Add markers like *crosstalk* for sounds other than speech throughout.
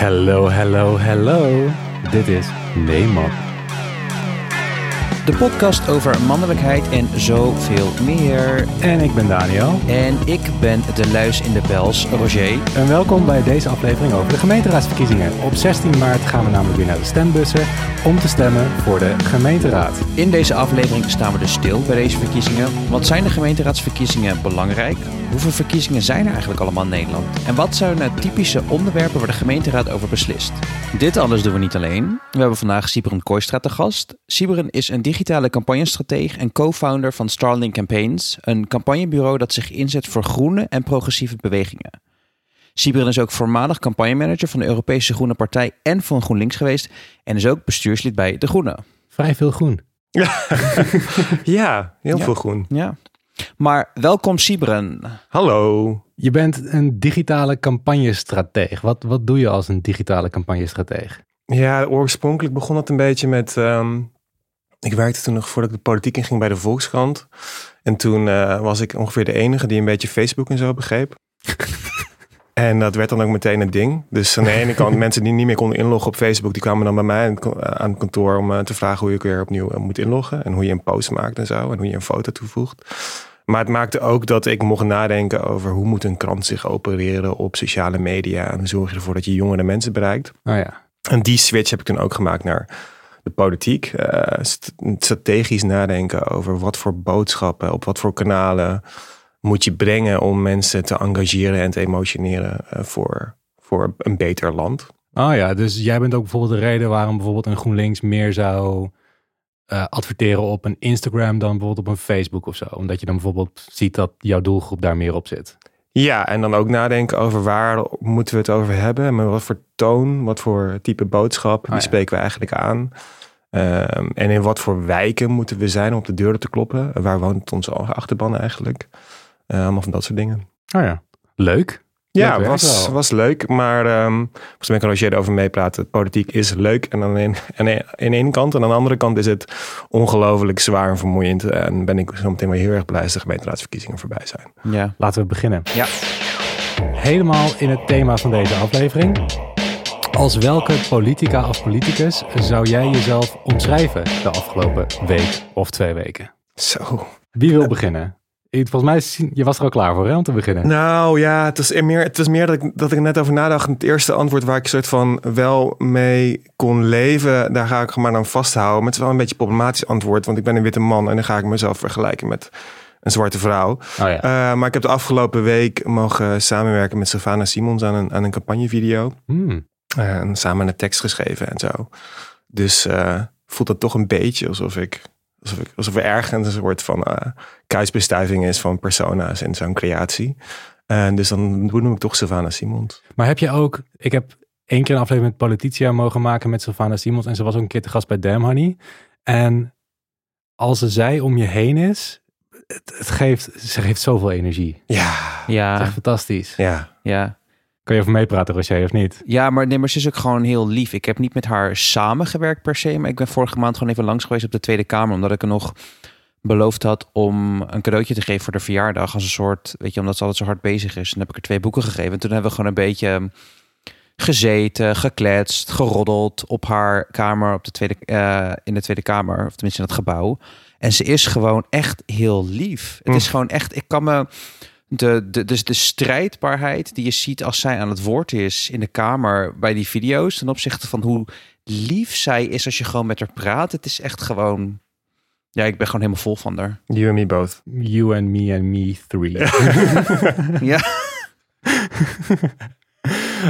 Hello, hello, hello. Dit is Nee Man. De podcast over mannelijkheid en zoveel meer. En ik ben Daniel. En ik ben de luis in de pels, Roger. En welkom bij deze aflevering over de gemeenteraadsverkiezingen. Op 16 maart gaan we namelijk weer naar de stembussen om te stemmen voor de gemeenteraad. In deze aflevering staan we dus stil bij deze verkiezingen. Wat zijn de gemeenteraadsverkiezingen belangrijk? Hoeveel verkiezingen zijn er eigenlijk allemaal in Nederland? En wat zijn nou typische onderwerpen waar de gemeenteraad over beslist? Dit alles doen we niet alleen. We hebben vandaag Sibren Kooistra te gast. Sibren is een digitale campagnestratege en co-founder van Starlink Campaigns, een campagnebureau dat zich inzet voor groene en progressieve bewegingen. Sibren is ook voormalig campagnemanager van de Europese Groene Partij en van GroenLinks geweest en is ook bestuurslid bij De Groene. Vrij veel groen. *laughs* Ja, heel Ja. veel groen. Ja. Maar welkom Sibren. Hallo. Je bent een digitale campagnestratege. Wat, wat doe je als een digitale campagnestratege? Ja, oorspronkelijk begon het een beetje met... ehm, ik werkte toen nog voordat ik de politiek inging bij de Volkskrant. En toen eh, was ik ongeveer de enige die een beetje Facebook en zo begreep. *laughs* en dat werd dan ook meteen een ding. Dus aan de ene kant *laughs* mensen die niet meer konden inloggen op Facebook... die kwamen dan bij mij aan het kantoor om eh, te vragen... hoe ik weer opnieuw eh, moet inloggen. En hoe je een post maakt en zo. En hoe je een foto toevoegt. Maar het maakte ook dat ik mocht nadenken over... hoe moet een krant zich opereren op sociale media... en hoe zorg je ervoor dat je jongere mensen bereikt. Oh ja. En die switch heb ik toen ook gemaakt naar de politiek. Eh, st- strategisch nadenken over wat voor boodschappen, op wat voor kanalen moet je brengen om mensen te engageren en te emotioneren eh, voor, voor een beter land. Oh ja, dus jij bent ook bijvoorbeeld de reden waarom bijvoorbeeld een GroenLinks meer zou eh, adverteren op een Instagram dan bijvoorbeeld op een Facebook of zo. Omdat je dan bijvoorbeeld ziet dat jouw doelgroep daar meer op zit. Ja, en dan ook nadenken over waar moeten we het over hebben. En met wat voor toon, wat voor type boodschap, die ja. spreken we eigenlijk aan. Ehm, en in wat voor wijken moeten we zijn om op de deuren te kloppen. Waar woont onze achterban eigenlijk? Eh, allemaal van dat soort dingen. Oh ja, leuk. Ja, was, wel. was leuk. Maar ehm volgens mij kan Roger erover meepraten. Politiek is leuk. En aan een, aan de ene kant. En aan de andere kant is het ongelooflijk zwaar en vermoeiend. En ben ik zo meteen wel heel erg blij als de gemeenteraadsverkiezingen voorbij zijn. Ja. Laten we beginnen. Ja. Helemaal in het thema van deze aflevering. Als welke politica of politicus zou jij jezelf omschrijven de afgelopen week of twee weken? Zo. Wie wil beginnen? Volgens mij, is- je was er al klaar voor hè, om te beginnen. Nou ja, het is meer, het is meer dat, ik, dat ik net over nadacht. Het eerste antwoord waar ik soort van wel mee kon leven, daar ga ik maar aan vasthouden. Maar het is wel een beetje een problematisch antwoord, want ik ben een witte man en dan ga ik mezelf vergelijken met een zwarte vrouw. Oh ja. Eh, maar ik heb de afgelopen week mogen samenwerken met Savannah Simons aan een, aan een campagnevideo. Hmm. Eh, en samen een tekst geschreven en zo. Dus eh, voelt dat toch een beetje alsof ik, alsof ik, alsof er ergens een soort van eh kruisbestuiving is van persona's in zo'n creatie. En dus dan noem ik toch Savannah Simons. Maar heb je ook, ik heb één keer een aflevering met Polititia mogen maken met Sylvana Simons. En ze was ook een keer te gast bij Damn Honey. En als ze zij om je heen is, het, het geeft, ze geeft zoveel energie. Ja, Het is Ja. echt fantastisch. ja. Ja. Kan je over meepraten, Roger, of niet? Ja, maar, nee, maar ze is ook gewoon heel lief. Ik heb niet met haar samengewerkt per se, maar ik ben vorige maand gewoon even langs geweest op de Tweede Kamer, omdat ik er nog beloofd had om een cadeautje te geven voor de verjaardag als een soort, weet je, omdat ze altijd zo hard bezig is. En dan heb ik er twee boeken gegeven. En toen hebben we gewoon een beetje gezeten, gekletst, geroddeld op haar kamer op de tweede, eh, in de Tweede Kamer, of tenminste in het gebouw. En ze is gewoon echt heel lief. Het is Mm. gewoon echt, ik kan me de, de, dus de strijdbaarheid die je ziet als zij aan het woord is in de kamer bij die video's ten opzichte van hoe lief zij is als je gewoon met haar praat. Het is echt gewoon, ja, ik ben gewoon helemaal vol van haar. You and me both. You and me and me three. *laughs* Ja, *laughs*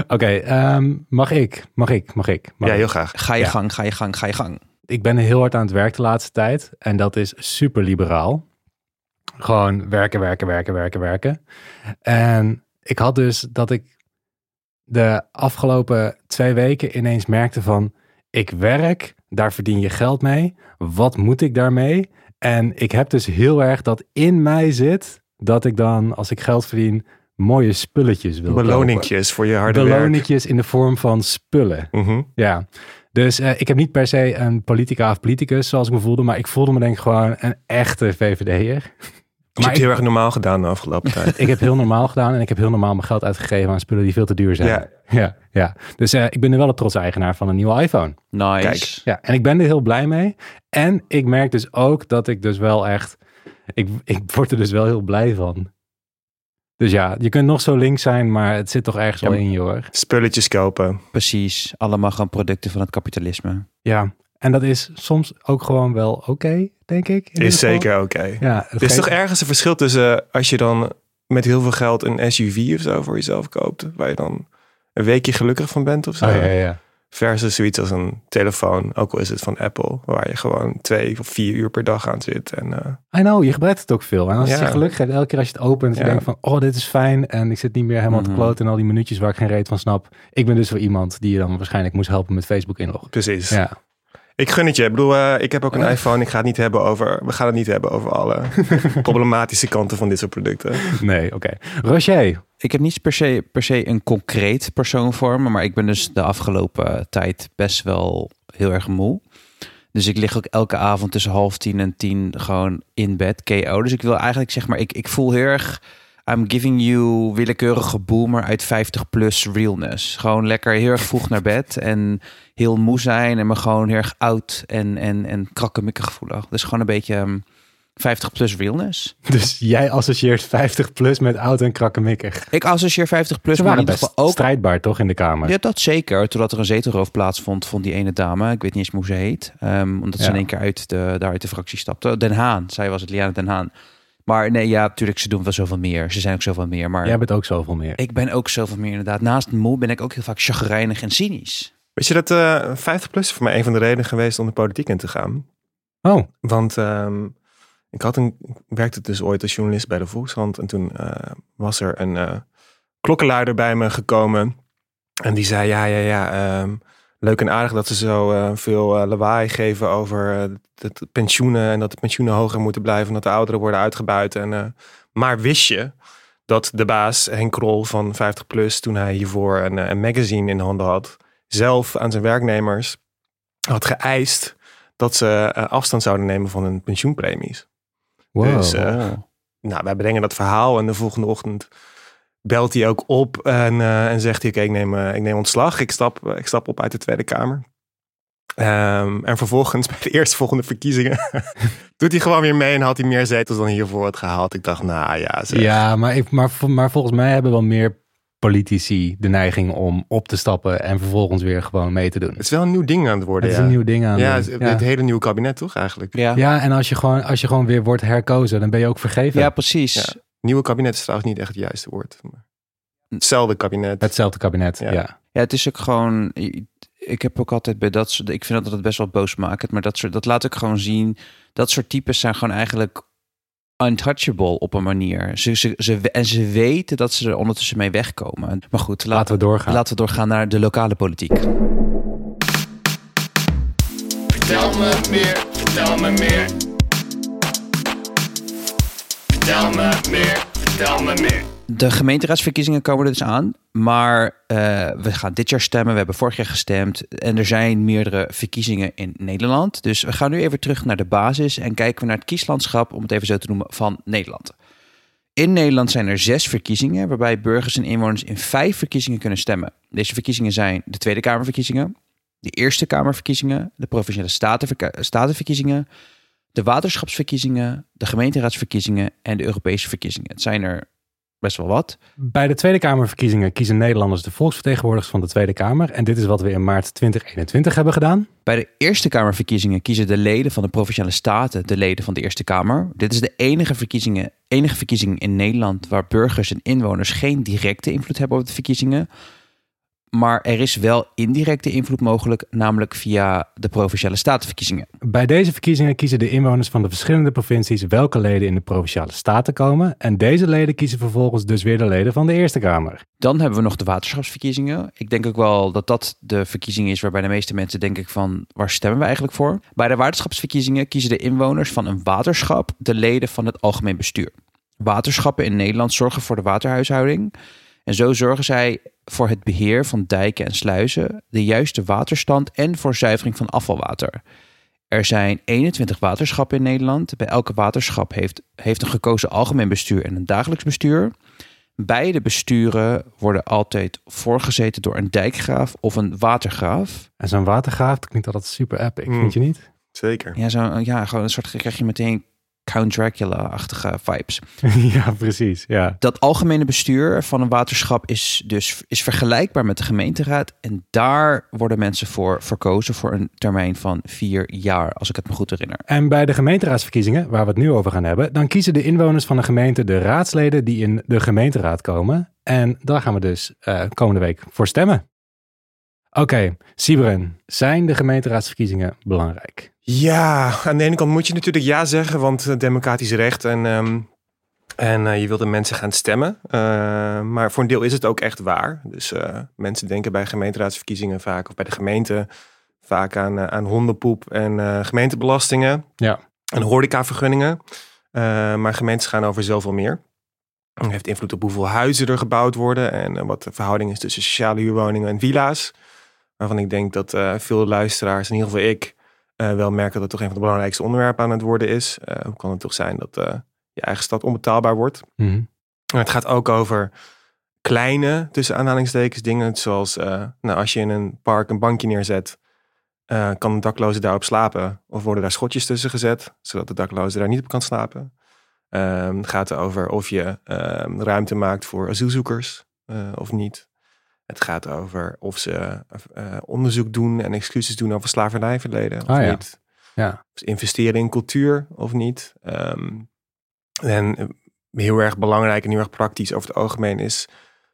Oké, ehm, mag ik? Mag ik? Mag ik? Mag Ja, heel graag. ga je Ja. gang, ga je gang, ga je gang. ik ben heel hard aan het werk de laatste tijd. En dat is super liberaal. Gewoon werken, werken, werken, werken, werken. En ik had dus dat ik de afgelopen twee weken ineens merkte van... Ik werk, daar verdien je geld mee. Wat moet ik daarmee? En ik heb dus heel erg dat in mij zit... dat ik dan, als ik geld verdien, mooie spulletjes wil kopen. Beloningjes voor je harde werk. Beloningjes in de vorm van spullen. Mhm. Ja, dus eh, ik heb niet per se een politica of politicus zoals ik me voelde, maar ik voelde me denk ik gewoon een echte VVD'er. Je hebt heel erg normaal gedaan de afgelopen tijd. *laughs* ik heb heel normaal gedaan en ik heb heel normaal mijn geld uitgegeven aan spullen die veel te duur zijn. Ja. ja, ja. Dus eh, ik ben nu wel een trots eigenaar van een nieuwe iPhone. Nice. Kijk. Ja, en ik ben er heel blij mee. En ik merk dus ook dat ik dus wel echt, ik, ik word er dus wel heel blij van. Dus ja, je kunt nog zo links zijn, maar het zit toch ergens Ja, wel maar- in je hoor. Spulletjes kopen. Precies. Allemaal gewoon producten van het kapitalisme. Ja, en dat is soms ook gewoon wel oké, denk ik. Is zeker oké. Ja, het Er is toch ergens een verschil tussen eh, als je dan met heel veel geld een SUV of zo voor jezelf koopt, waar je dan een weekje gelukkig van bent of zo. Oh, ja, ja, ja. Versus zoiets als een telefoon, ook al is het van Apple, waar je gewoon twee of vier uur per dag aan zit. En eh, I know, je gebruikt het ook veel. En als het je geluk geeft, elke keer als je het opent, Ja. je denkt van, oh, dit is fijn. En ik zit niet meer helemaal Mhm. te kloten in al die minuutjes waar ik geen reet van snap. Ik ben dus wel iemand die je dan waarschijnlijk moest helpen met Facebook inloggen. precies. Ja. Ik gun het je. Ik bedoel, eh, ik heb ook een Ja. iPhone. Ik ga het niet hebben over, we gaan het niet hebben over alle *laughs* problematische kanten van dit soort producten. Nee, oké. Rocher, Ik heb niet per se, per se een concreet persoon voor me, maar ik ben dus de afgelopen tijd best wel heel erg moe. Dus ik lig ook elke avond tussen half tien en tien gewoon in bed, KO. Dus ik wil eigenlijk zeg maar, ik, ik voel heel erg, I'm giving you willekeurige boomer uit 50 plus realness. Gewoon lekker heel erg vroeg naar bed en heel moe zijn en me gewoon heel erg oud en, en, en krakkemikkig gevoelig. Dus gewoon een beetje ehm, 50 plus realness. dus jij associeert 50 plus met oud en krakkemikkig. Ik associeer 50 plus, Ze maar in waren ieder geval ook strijdbaar toch in de kamer? Ja, dat zeker. Totdat er een zetelroof plaatsvond, vond die ene dame, ik weet niet eens hoe ze heet, ehm, omdat ze in één keer uit de, daar uit de fractie stapte. Den Haan, zij was het, Liane Den Haan. Maar nee, ja, natuurlijk, ze doen wel zoveel meer. Ze zijn ook zoveel meer. Maar Jij bent ook zoveel meer. ik ben ook zoveel meer inderdaad. Naast moe ben ik ook heel vaak chagrijnig en cynisch. Weet je dat eh 50 plus is voor mij een van de redenen geweest om de politiek in te gaan? Oh, Want ehm, ik, had een, ik werkte dus ooit als journalist bij de Volkskrant. En toen eh, was er een eh klokkenluider bij me gekomen. En die zei, ja, ja, ja, ehm, leuk en aardig dat ze zo eh, veel eh, lawaai geven over eh, de, de pensioenen. En dat de pensioenen hoger moeten blijven. En dat de ouderen worden uitgebuit. En, eh, maar wist je dat de baas Henk Krol van 50 Plus, toen hij hiervoor een, eh, een magazine in de handen had, zelf aan zijn werknemers had geëist dat ze eh, afstand zouden nemen van hun pensioenpremies. wow. Dus, eh, Oh. Nou, wij brengen dat verhaal en de volgende ochtend belt hij ook op en, eh, en zegt hij, oké, ik, neem, eh, ik neem ontslag. Ik stap, ik stap op uit de Tweede Kamer. Ehm, en vervolgens *laughs* bij de eerstvolgende verkiezingen *laughs* doet hij gewoon weer mee en had hij meer zetels dan hiervoor had gehaald. Ik dacht, nou ja, zeg. ja, maar, ik, maar, maar volgens mij hebben wel meer politici de neiging om op te stappen en vervolgens weer gewoon mee te doen. Het is wel een nieuw ding aan het worden. Het is ja. een nieuw ding aan. Ja, het het, ja. het hele nieuwe kabinet toch eigenlijk? Ja. Ja. Ja, en als je, gewoon, als je gewoon weer wordt herkozen, dan ben je ook vergeven. precies. Nieuwe kabinet is trouwens niet echt het juiste woord. Maar Hetzelfde kabinet. Hetzelfde kabinet, Ja. ja. Ja, het is ook gewoon. Ik heb ook altijd bij dat soort. Ik vind dat het best wel boosmakend, maar dat soort. Dat laat ik gewoon zien. Dat soort types zijn gewoon eigenlijk untouchable op een manier. Ze, ze, ze, en ze weten dat ze er ondertussen mee wegkomen. Maar goed, laten, Laten we doorgaan. laten we doorgaan naar de lokale politiek. Vertel me meer, vertel me meer. Meer. De gemeenteraadsverkiezingen komen er dus aan. Maar eh, we gaan dit jaar stemmen. We hebben vorig jaar gestemd. En er zijn meerdere verkiezingen in Nederland. Dus we gaan nu even terug naar de basis. En kijken we naar het kieslandschap, om het even zo te noemen, van Nederland. In Nederland zijn er zes verkiezingen. Waarbij burgers en inwoners in vijf verkiezingen kunnen stemmen. Deze verkiezingen zijn de Tweede Kamerverkiezingen. De Eerste Kamerverkiezingen. De Provinciale Statenverkiezingen. De Waterschapsverkiezingen. De Gemeenteraadsverkiezingen. En de Europese verkiezingen. Het zijn er best wel wat. Bij de Tweede Kamerverkiezingen kiezen Nederlanders de volksvertegenwoordigers van de Tweede Kamer. En dit is wat we in maart 2021 hebben gedaan. Bij de Eerste Kamerverkiezingen kiezen de leden van de Provinciale Staten de leden van de Eerste Kamer. Dit is de enige, verkiezingen, enige verkiezing in Nederland waar burgers en inwoners geen directe invloed hebben op de verkiezingen. Maar er is wel indirecte invloed mogelijk, namelijk via de Provinciale Statenverkiezingen. Bij deze verkiezingen kiezen de inwoners van de verschillende provincies welke leden in de provinciale staten komen. En deze leden kiezen vervolgens dus weer de leden van de Eerste Kamer. Dan hebben we nog de waterschapsverkiezingen. Ik denk ook wel dat dat de verkiezing is waarbij de meeste mensen denk ik van waar stemmen we eigenlijk voor? Bij de waterschapsverkiezingen kiezen de inwoners van een waterschap de leden van het algemeen bestuur. Waterschappen in Nederland zorgen voor de waterhuishouding. En zo zorgen zij voor het beheer van dijken en sluizen, de juiste waterstand en voor zuivering van afvalwater. Er zijn 21 waterschappen in Nederland. Bij elke waterschap heeft, heeft een gekozen algemeen bestuur en een dagelijks bestuur. Beide besturen worden altijd voorgezeten door een dijkgraaf of een watergraaf. En zo'n watergraaf dat klinkt altijd super epic, Mm. vind je niet? Zeker. Ja, zo, ja gewoon een soort krijg je meteen Count Dracula-achtige vibes. *laughs* ja, precies. Ja. Dat algemene bestuur van een waterschap is dus is vergelijkbaar met de gemeenteraad. En daar worden mensen voor verkozen voor een termijn van vier jaar, als ik het me goed herinner. En bij de gemeenteraadsverkiezingen, waar we het nu over gaan hebben, dan kiezen de inwoners van de gemeente de raadsleden die in de gemeenteraad komen. En daar gaan we dus eh, komende week voor stemmen. Oké, Sibren, zijn de gemeenteraadsverkiezingen belangrijk? Ja, aan de ene kant moet je natuurlijk ja zeggen, want eh, democratisch recht en, ehm, en eh, je wilt de mensen gaan stemmen. Eh, maar voor een deel is het ook echt waar. Dus mensen denken bij gemeenteraadsverkiezingen vaak, of bij de gemeente, vaak aan, aan hondenpoep en gemeentebelastingen Ja. en horecavergunningen. Maar gemeentes gaan over zoveel meer. Het heeft invloed op hoeveel huizen er gebouwd worden en wat de verhouding is tussen sociale huurwoningen en villa's. Waarvan ik denk dat veel luisteraars, in ieder geval ik, eh, wel merken dat het toch een van de belangrijkste onderwerpen aan het worden is. Eh, hoe kan het toch zijn dat eh, je eigen stad onbetaalbaar wordt? Mhm. En het gaat ook over kleine, tussen aanhalingstekens, dingen zoals nou, als je in een park een bankje neerzet, kan een dakloze daarop slapen. Of worden daar schotjes tussen gezet, zodat de dakloze daar niet op kan slapen. Ehm, het gaat over of je ehm, ruimte maakt voor asielzoekers of niet. Het gaat over of ze eh, onderzoek doen en excuses doen over slavernijverleden of Ah, ja. niet. Ja. Ze investeren in cultuur of niet. Ehm, en eh, heel erg belangrijk en heel erg praktisch over het algemeen is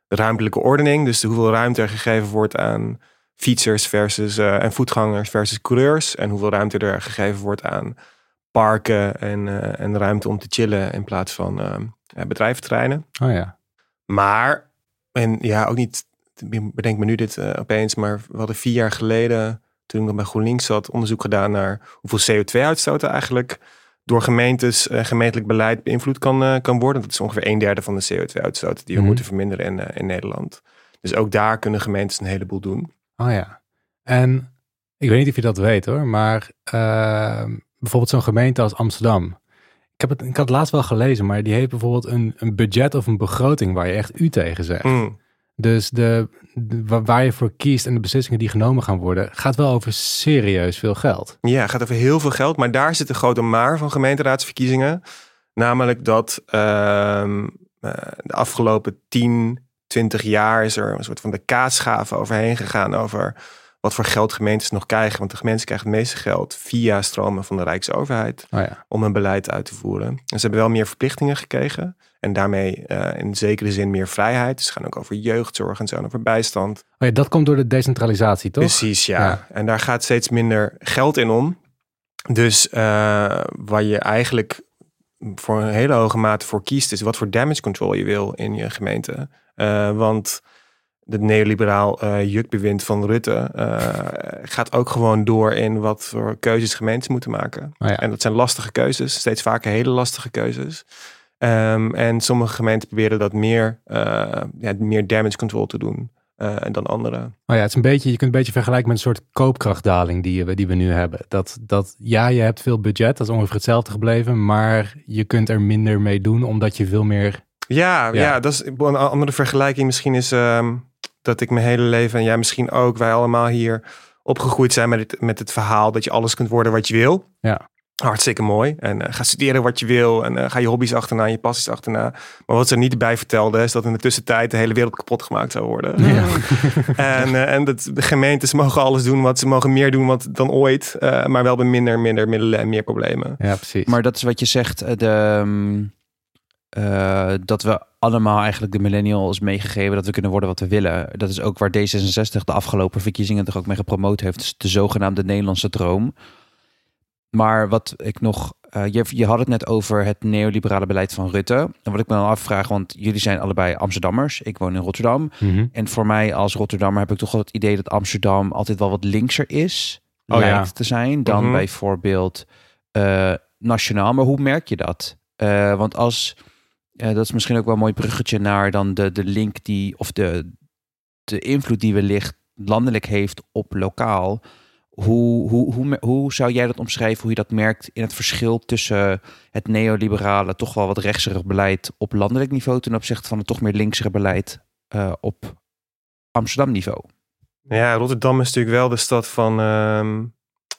de ruimtelijke ordening. Dus de hoeveel ruimte er gegeven wordt aan fietsers versus, eh, en voetgangers versus coureurs. En hoeveel ruimte er gegeven wordt aan parken en, en ruimte om te chillen in plaats van bedrijventerreinen. Oh ja. Maar, en ja, ook niet, bedenk me nu dit eh, opeens, maar we hadden vier jaar geleden, toen ik nog bij GroenLinks zat, onderzoek gedaan naar hoeveel CO2-uitstoot eigenlijk door gemeentes, eh, gemeentelijk beleid beïnvloed kan, eh, kan worden. Dat is ongeveer een derde van de CO2-uitstoot die we Mhm. moeten verminderen in, in Nederland. Dus ook daar kunnen gemeentes een heleboel doen. Oh ja. En ik weet niet of je dat weet hoor, maar ehm, bijvoorbeeld zo'n gemeente als Amsterdam. Ik, heb het, ik had het laatst wel gelezen, maar die heeft bijvoorbeeld een, een budget of een begroting waar je echt u tegen zegt. Mm. Dus de, de- wa- waar je voor kiest en de beslissingen die genomen gaan worden, gaat wel over serieus veel geld. Ja, het gaat over heel veel geld. Maar daar zit een grote maar van gemeenteraadsverkiezingen. Namelijk dat ehm, eh, de afgelopen 10, 20 jaar is er een soort van de kaasschaaf overheen gegaan over wat voor geld gemeentes nog krijgen. Want de gemeentes krijgen het meeste geld via stromen van de Rijksoverheid Oh ja. om hun beleid uit te voeren. En ze hebben wel meer verplichtingen gekregen. En daarmee eh, in zekere zin meer vrijheid. Dus ze gaan ook over jeugdzorg en zo, en over bijstand. Oh ja, dat komt door de decentralisatie, toch? Precies, ja. Ja. En daar gaat steeds minder geld in om. Dus eh, waar je eigenlijk voor een hele hoge mate voor kiest, is wat voor damage control je wil in je gemeente. Eh, want het neoliberaal jukbewind van Rutte gaat ook gewoon door in wat voor keuzes gemeentes moeten maken. Oh ja. En dat zijn lastige keuzes, steeds vaker hele lastige keuzes. Ehm, en sommige gemeenten proberen dat meer, eh, ja, meer damage control te doen eh, dan andere. Oh ja, het is een beetje, je kunt een beetje vergelijken met een soort koopkrachtdaling die we, die we nu hebben. Dat, dat ja, je hebt veel budget, dat is ongeveer hetzelfde gebleven, maar je kunt er minder mee doen omdat je veel meer. Ja, ja. Ja. dat is een andere vergelijking. Misschien is ehm, dat ik mijn hele leven, en jij misschien ook, wij allemaal hier opgegroeid zijn met het, met het verhaal dat je alles kunt worden wat je wil. Ja. Hartstikke mooi. En eh, ga studeren wat je wil. En eh, ga je hobby's achterna, je passies achterna. Maar wat ze er niet bij vertelden, is dat in de tussentijd de hele wereld kapot gemaakt zou worden. *laughs* en en en dat de gemeentes mogen alles doen wat ze mogen meer doen wat, dan ooit. eh, maar wel met minder, minder middelen en meer problemen. Ja, precies. Maar dat is wat je zegt, eh, de, mm, eh, dat we allemaal eigenlijk de millennials meegegeven dat we kunnen worden wat we willen. Dat is ook waar D66 de afgelopen verkiezingen toch ook mee gepromoot heeft. Dus de zogenaamde Nederlandse droom. Maar wat ik nog, eh, je, je had het net over het neoliberale beleid van Rutte. En wat ik me dan afvraag, want jullie zijn allebei Amsterdammers. Ik woon in Rotterdam. Mhm. En voor mij als Rotterdammer heb ik toch wel het idee dat Amsterdam altijd wel wat linkser is. Oh, lijkt ja. te zijn dan Mhm. bijvoorbeeld eh, nationaal. Maar hoe merk je dat? Eh, want als, dat is misschien ook wel een mooi bruggetje naar dan de, de link die, of de, de invloed die wellicht landelijk heeft op lokaal. Hoe, hoe, hoe, hoe zou jij dat omschrijven, hoe je dat merkt in het verschil tussen het neoliberale, toch wel wat rechtsere beleid op landelijk niveau ten opzichte van het toch meer linksere beleid eh, op Amsterdam niveau? Ja, Rotterdam is natuurlijk wel de stad van ehm,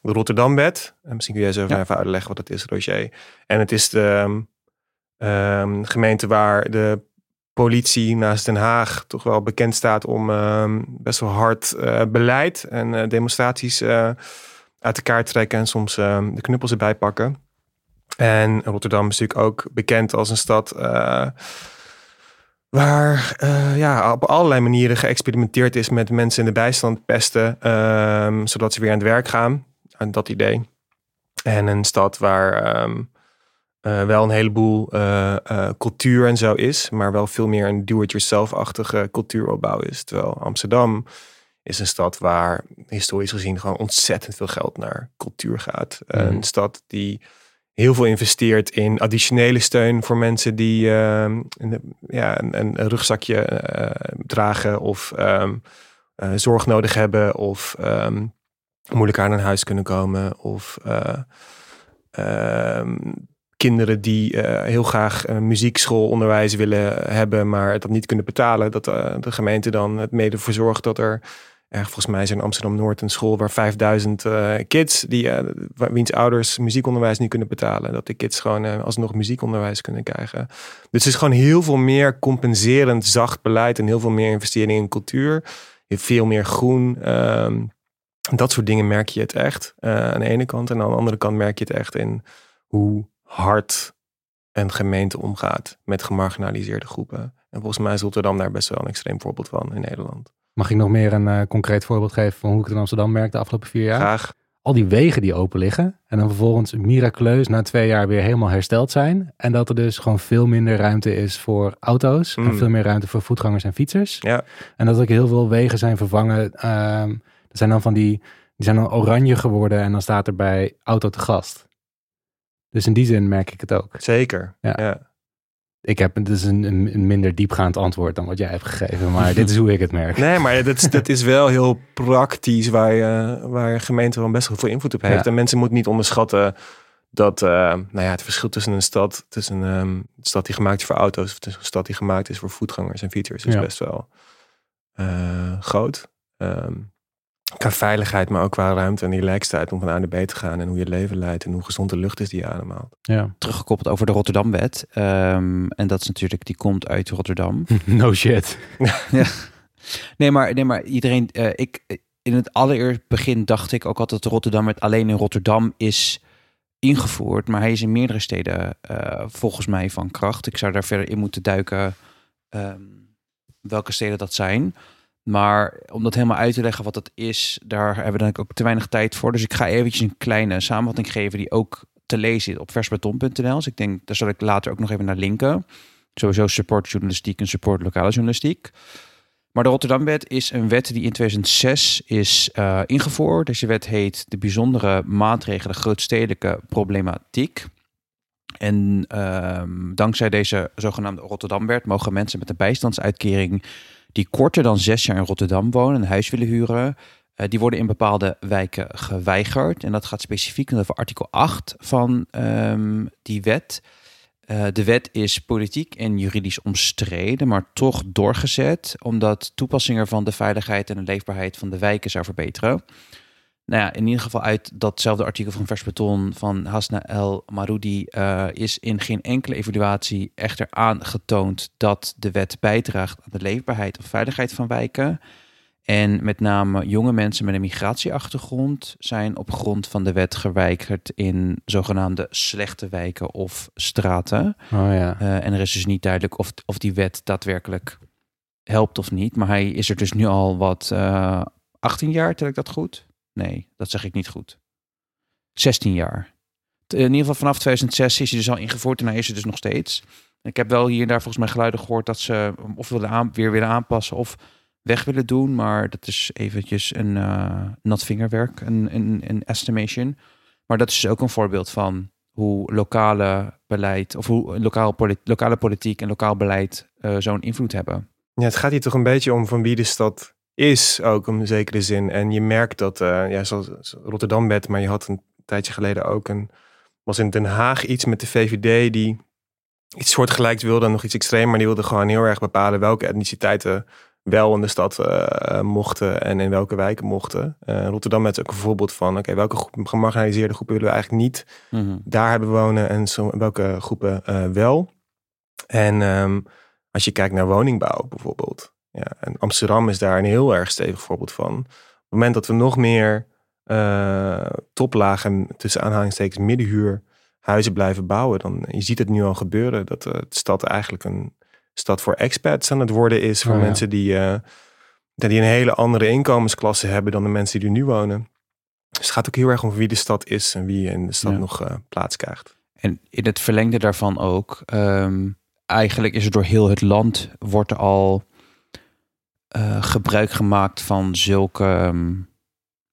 de Rotterdambed. En misschien kun jij zo Ja. even uitleggen wat dat is, Roger. En het is de ehm, ehm, gemeente waar de politie naast Den Haag toch wel bekend staat om ehm, best wel hard eh, beleid en eh, demonstraties eh, uit elkaar trekken en soms ehm, de knuppels erbij pakken. En Rotterdam is natuurlijk ook bekend als een stad waar ja, op allerlei manieren geëxperimenteerd is met mensen in de bijstand pesten, ehm, zodat ze weer aan het werk gaan. Dat idee. En een stad waar eh, wel een heleboel eh, eh, cultuur en zo is, maar wel veel meer een do-it-yourself-achtige cultuuropbouw is. Terwijl Amsterdam is een stad waar historisch gezien gewoon ontzettend veel geld naar cultuur gaat. Mhm. Een stad die heel veel investeert in additionele steun voor mensen die ehm, ja, een, een rugzakje dragen of ehm, eh, zorg nodig hebben of ehm, moeilijk aan een huis kunnen komen of kinderen die eh, heel graag eh, muziekschoolonderwijs willen hebben, maar dat niet kunnen betalen, dat eh, de gemeente dan het mede voor zorgt dat er erg volgens mij is in Amsterdam Noord een school waar 5000 eh, kids die wiens ouders muziekonderwijs niet kunnen betalen, dat de kids gewoon eh, alsnog muziekonderwijs kunnen krijgen. Dus het is gewoon heel veel meer compenserend zacht beleid en heel veel meer investering in cultuur, veel meer groen. ehm, dat soort dingen merk je het echt aan de ene kant. En aan de andere kant merk je het echt in hoe hard een gemeente omgaat met gemarginaliseerde groepen. En volgens mij is Rotterdam daar best wel een extreem voorbeeld van in Nederland. Mag ik nog meer een eh, concreet voorbeeld geven van hoe ik het in Amsterdam merk de afgelopen vier jaar? Graag. Al die wegen die open liggen en dan vervolgens miraculeus na twee jaar weer helemaal hersteld zijn. En dat er dus gewoon veel minder ruimte is voor auto's en Mm. veel meer ruimte voor voetgangers en fietsers. Ja. En dat ook heel veel wegen zijn vervangen. ehm er zijn dan van die, die zijn dan oranje geworden en dan staat er bij auto te gast. Dus in die zin merk ik het ook. Zeker. Ja. Ja. Ik heb het is een, een, minder diepgaand antwoord dan wat jij hebt gegeven, maar dit is hoe ik het merk. *laughs* Nee, maar dat is, dat is wel heel praktisch waar, je, waar een gemeente wel best wel veel invloed op heeft. Ja. En mensen moeten niet onderschatten dat eh, nou ja, het verschil tussen een stad, tussen ehm, een stad die gemaakt is voor auto's, of tussen een stad die gemaakt is voor voetgangers en fietsers, is Ja. best wel eh, groot. Ehm, qua veiligheid, maar ook qua ruimte en relaxedheid om van A naar B te gaan en hoe je het leven leidt en hoe gezond de lucht is die je ademt. Ja. Teruggekoppeld over de Rotterdamwet. Ehm, en dat is natuurlijk, die komt uit Rotterdam. *laughs* No shit. *laughs* Nee, maar, nee, maar iedereen, eh, ik, in het allereerst begin dacht ik ook altijd dat Rotterdam met alleen in Rotterdam is ingevoerd. Maar hij is in meerdere steden eh, volgens mij van kracht. Ik zou daar verder in moeten duiken ehm, welke steden dat zijn. Maar om dat helemaal uit te leggen wat dat is, daar hebben we dan ook te weinig tijd voor. Dus ik ga eventjes een kleine samenvatting geven die ook te lezen is op versbeton.nl. Dus ik denk, daar zal ik later ook nog even naar linken. Sowieso support journalistiek en support lokale journalistiek. Maar de Rotterdamwet is een wet die in 2006 is eh, ingevoerd. Deze wet heet de bijzondere maatregelen grootstedelijke problematiek. En ehm, dankzij deze zogenaamde Rotterdamwet mogen mensen met een bijstandsuitkering die korter dan zes jaar in Rotterdam wonen, een huis willen huren, eh, die worden in bepaalde wijken geweigerd. En dat gaat specifiek over artikel 8 van ehm, die wet. Eh, de wet is politiek en juridisch omstreden, maar toch doorgezet, omdat toepassing ervan de veiligheid en de leefbaarheid van de wijken zou verbeteren. Nou ja, in ieder geval uit datzelfde artikel van Vers Beton van Hasna El Maroudi eh, is in geen enkele evaluatie echter aangetoond dat de wet bijdraagt aan de leefbaarheid of veiligheid van wijken. En met name jonge mensen met een migratieachtergrond zijn op grond van de wet geweigerd in zogenaamde slechte wijken of straten. Oh ja. Eh, en er is dus niet duidelijk of, of die wet daadwerkelijk helpt of niet. Maar hij is er dus nu al wat eh 18 jaar, tel ik dat goed? Nee, dat zeg ik niet goed. 16 jaar. T- In ieder geval vanaf 2006 is hij dus al ingevoerd en hij is er dus nog steeds. Ik heb wel hier en daar volgens mij geluiden gehoord dat ze of willen aan, weer willen aanpassen of weg willen doen. Maar dat is eventjes een eh nat vingerwerk, een, een, een estimation. Maar dat is dus ook een voorbeeld van hoe lokale beleid of hoe lokaal lokale politiek en lokaal beleid eh, zo'n invloed hebben. Ja, het gaat hier toch een beetje om van wie de stad is, ook in een zekere zin. En je merkt dat, eh, ja, zoals Rotterdam bed, maar je had een tijdje geleden ook een, was in Den Haag iets met de VVD die iets soortgelijks wilde, en nog iets extreem, maar die wilde gewoon heel erg bepalen welke etniciteiten wel in de stad eh, mochten en in welke wijken mochten. Eh, Rotterdam met ook een voorbeeld van, oké, welke groep, gemarginaliseerde groepen willen we eigenlijk niet Mhm. daar hebben wonen en zo, welke groepen wel. En ehm, als je kijkt naar woningbouw bijvoorbeeld. Ja, en Amsterdam is daar een heel erg stevig voorbeeld van. Op het moment dat we nog meer eh toplagen, tussen aanhalingstekens middenhuur, huizen blijven bouwen, dan je ziet het nu al gebeuren dat eh, de stad eigenlijk een stad voor expats aan het worden is. Voor Oh ja. mensen die, eh, die een hele andere inkomensklasse hebben dan de mensen die er nu wonen. Dus het gaat ook heel erg om wie de stad is en wie in de stad Ja. nog plaats krijgt. En in het verlengde daarvan ook, ehm, eigenlijk is er door heel het land wordt er al eh, gebruik gemaakt van zulke ehm,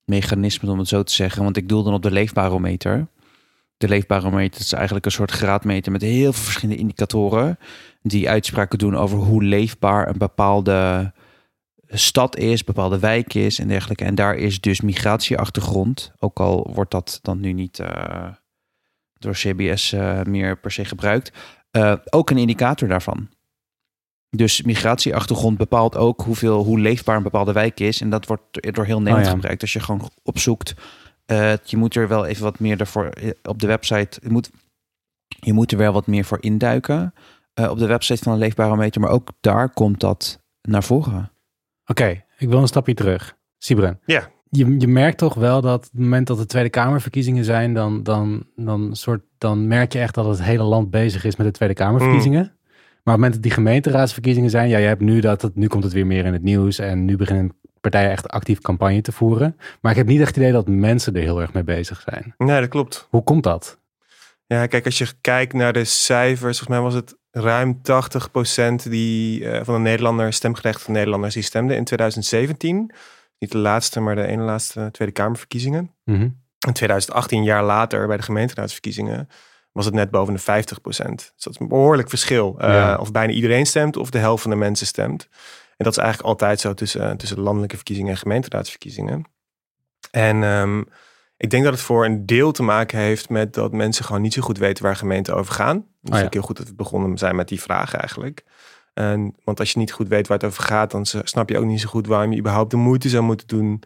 mechanismen, om het zo te zeggen. Want ik doel dan op de leefbarometer. De leefbarometer is eigenlijk een soort graadmeter met heel veel verschillende indicatoren die uitspraken doen over hoe leefbaar een bepaalde stad is, bepaalde wijk is en dergelijke. En daar is dus migratieachtergrond, ook al wordt dat dan nu niet eh, door CBS eh, meer per se gebruikt, ook een indicator daarvan. Dus migratieachtergrond bepaalt ook hoeveel, hoe leefbaar een bepaalde wijk is. En dat wordt door heel Nederland Oh ja. gebruikt. Als je gewoon opzoekt, eh, je moet er wel even wat meer daarvoor eh, op de website. Je moet, je moet er wel wat meer voor induiken eh, op de website van een leefbarometer. Maar ook daar komt dat naar voren. Oké, ik wil een stapje terug. Sibren. Ja. Je, je merkt toch wel dat op het moment dat de Tweede Kamerverkiezingen zijn, dan, dan, dan, soort, dan merk je echt dat het hele land bezig is met de Tweede Kamerverkiezingen. Maar op het moment dat die gemeenteraadsverkiezingen zijn, ja, je hebt nu dat het, nu komt het weer meer in het nieuws en nu beginnen partijen echt actief campagne te voeren. Maar ik heb niet echt het idee dat mensen er heel erg mee bezig zijn. Nee, dat klopt. Hoe komt dat? Ja, kijk, als je kijkt naar de cijfers, volgens mij was het ruim 80% die, eh, van de Nederlanders, stemgerechtigde Nederlanders, die stemden in 2017. Niet de laatste, maar de ene laatste Tweede Kamerverkiezingen. Mhm. In 2018, een jaar later, bij de gemeenteraadsverkiezingen, was het net boven de 50%. Dus dat is een behoorlijk verschil. Eh. Of bijna iedereen stemt, of de helft van de mensen stemt. En dat is eigenlijk altijd zo tussen, tussen landelijke verkiezingen en gemeenteraadsverkiezingen. En ehm, ik denk dat het voor een deel te maken heeft met dat mensen gewoon niet zo goed weten waar gemeenten over gaan. Het is ja. ook heel goed dat we begonnen zijn met die vraag eigenlijk. En, want als je niet goed weet waar het over gaat, dan snap je ook niet zo goed waarom je überhaupt de moeite zou moeten doen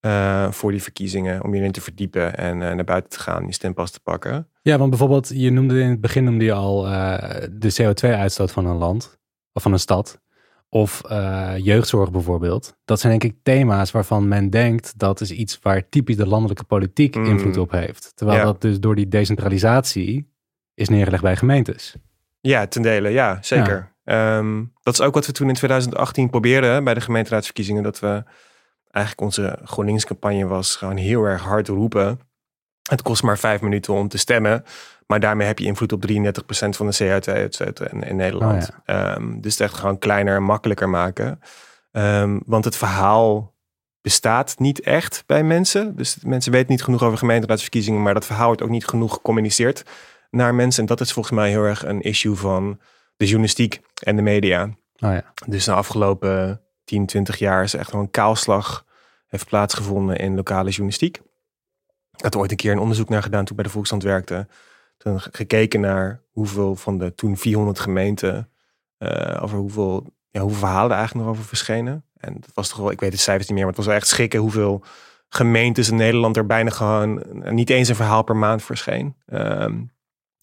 eh, voor die verkiezingen. Om je erin te verdiepen en eh, naar buiten te gaan, je stempas te pakken. Ja, want bijvoorbeeld, je noemde in het begin noemde je al eh, de CO2-uitstoot van een land of van een stad. Of jeugdzorg bijvoorbeeld. Dat zijn denk ik thema's waarvan men denkt dat is iets waar typisch de landelijke politiek Mm. invloed op heeft. Terwijl Ja. dat dus door die decentralisatie is neergelegd bij gemeentes. Ja, ten dele, ja, zeker. Ehm, dat is ook wat we toen in 2018 probeerden bij de gemeenteraadsverkiezingen. Dat we eigenlijk onze GroenLinks-campagne was gewoon heel erg hard roepen. Het kost maar vijf minuten om te stemmen. Maar daarmee heb je invloed op 33% van de CO2-uitstoot in, in Nederland. Ehm, dus het echt gewoon kleiner en makkelijker maken. Ehm, want het verhaal bestaat niet echt bij mensen. Dus mensen weten niet genoeg over gemeenteraadsverkiezingen. Maar dat verhaal wordt ook niet genoeg gecommuniceerd naar mensen. En dat is volgens mij heel erg een issue van de journalistiek en de media. Oh ja. Dus de afgelopen 10, 20 jaar is echt gewoon een kaalslag heeft plaatsgevonden in lokale journalistiek. Ik had ooit een keer een onderzoek naar gedaan toen ik bij de Volkskrant werkte. Toen ge- gekeken naar hoeveel van de toen 400 gemeenten, eh, over hoeveel, ja, hoeveel verhalen er eigenlijk nog over verschenen. En dat was toch wel, ik weet de cijfers niet meer, maar het was wel echt schrikken hoeveel gemeentes in Nederland er bijna gewoon niet eens een verhaal per maand verscheen. Ehm,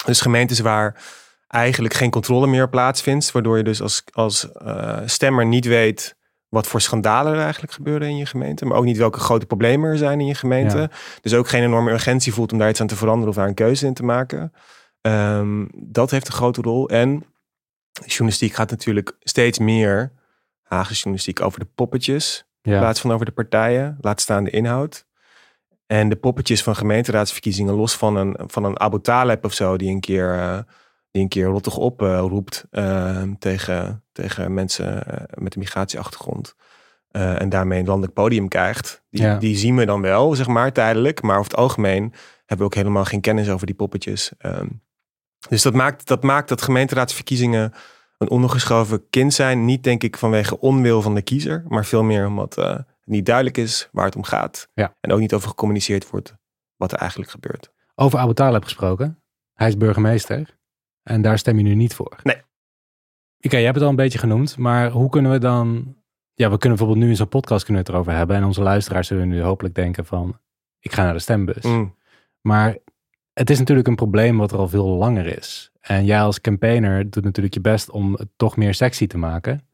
dus gemeentes waar eigenlijk geen controle meer plaatsvindt. Waardoor je dus als, als eh, stemmer niet weet wat voor schandalen er eigenlijk gebeuren in je gemeente. Maar ook niet welke grote problemen er zijn in je gemeente. Ja. Dus ook geen enorme urgentie voelt om daar iets aan te veranderen of daar een keuze in te maken. Ehm, dat heeft een grote rol. En journalistiek gaat natuurlijk steeds meer, Haagse journalistiek, over de poppetjes. In plaats van over de partijen. Laat staan de inhoud. En de poppetjes van gemeenteraadsverkiezingen, los van een, van een Abu Taleb of zo, die een keer, eh, die een keer rottig op eh, roept eh, tegen, tegen mensen eh, met een migratieachtergrond. eh, en daarmee een landelijk podium krijgt. Die, Ja. die zien we dan wel, zeg maar, tijdelijk. Maar over het algemeen hebben we ook helemaal geen kennis over die poppetjes. Ehm, dus dat maakt, dat maakt dat gemeenteraadsverkiezingen een ondergeschoven kind zijn. Niet denk ik vanwege onwil van de kiezer, maar veel meer omdat het niet duidelijk is waar het om gaat. Ja. En ook niet over gecommuniceerd wordt wat er eigenlijk gebeurt. Over Abu Talib gesproken. Hij is burgemeester. En daar stem je nu niet voor. Nee. Oké, jij hebt het al een beetje genoemd. Maar hoe kunnen we dan... Ja, we kunnen bijvoorbeeld nu in zo'n podcast kunnen het erover hebben. En onze luisteraars zullen nu hopelijk denken van... Ik ga naar de stembus. Mm. Maar het is natuurlijk een probleem wat er al veel langer is. En jij als campaigner doet natuurlijk je best om het toch meer sexy te maken.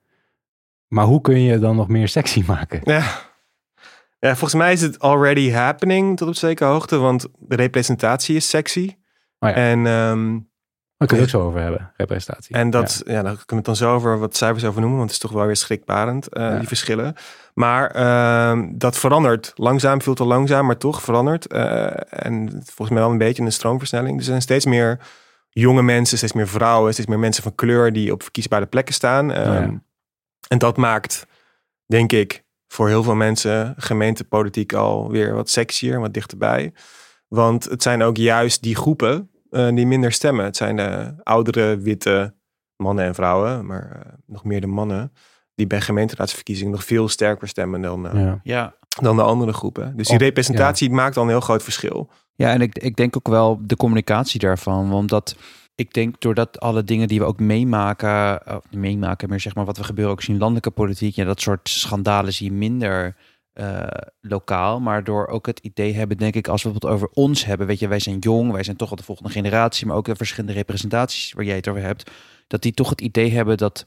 Maar hoe kun je het dan nog meer sexy *laughs* maken? Ja. ja, volgens mij is het already happening tot op zekere hoogte, want de representatie is sexy. Oh ja. En, ehm, Daar kunnen we het ook zo over hebben, representatie. en dat, ja. daar kunnen we het dan zo over wat cijfers over noemen, want het is toch wel weer schrikbarend, eh, Ja. die verschillen. Maar ehm, dat verandert langzaam, veel te langzaam, maar toch verandert. Eh, en volgens mij wel een beetje een stroomversnelling. Er zijn steeds meer jonge mensen, steeds meer vrouwen, steeds meer mensen van kleur die op verkiesbare plekken staan. Ehm, ja. En dat maakt, denk ik, voor heel veel mensen gemeentepolitiek alweer wat sexier, wat dichterbij. Want het zijn ook juist die groepen eh, die minder stemmen. Het zijn de oudere, witte mannen en vrouwen, maar eh, nog meer de mannen, die bij gemeenteraadsverkiezingen nog veel sterker stemmen dan, eh, Ja. Ja, dan de andere groepen. Dus die Op- representatie maakt al een heel groot verschil. Ja, en ik, ik denk ook wel de communicatie daarvan. Omdat ik denk doordat alle dingen die we ook meemaken, of niet meemaken, maar zeg maar wat we gebeuren ook zien, landelijke politiek, ja, dat soort schandalen zie je minder eh, lokaal. Maar door ook het idee hebben, denk ik, als we het over ons hebben, weet je, wij zijn jong, wij zijn toch al de volgende generatie, maar ook de verschillende representaties waar jij het over hebt, dat die toch het idee hebben dat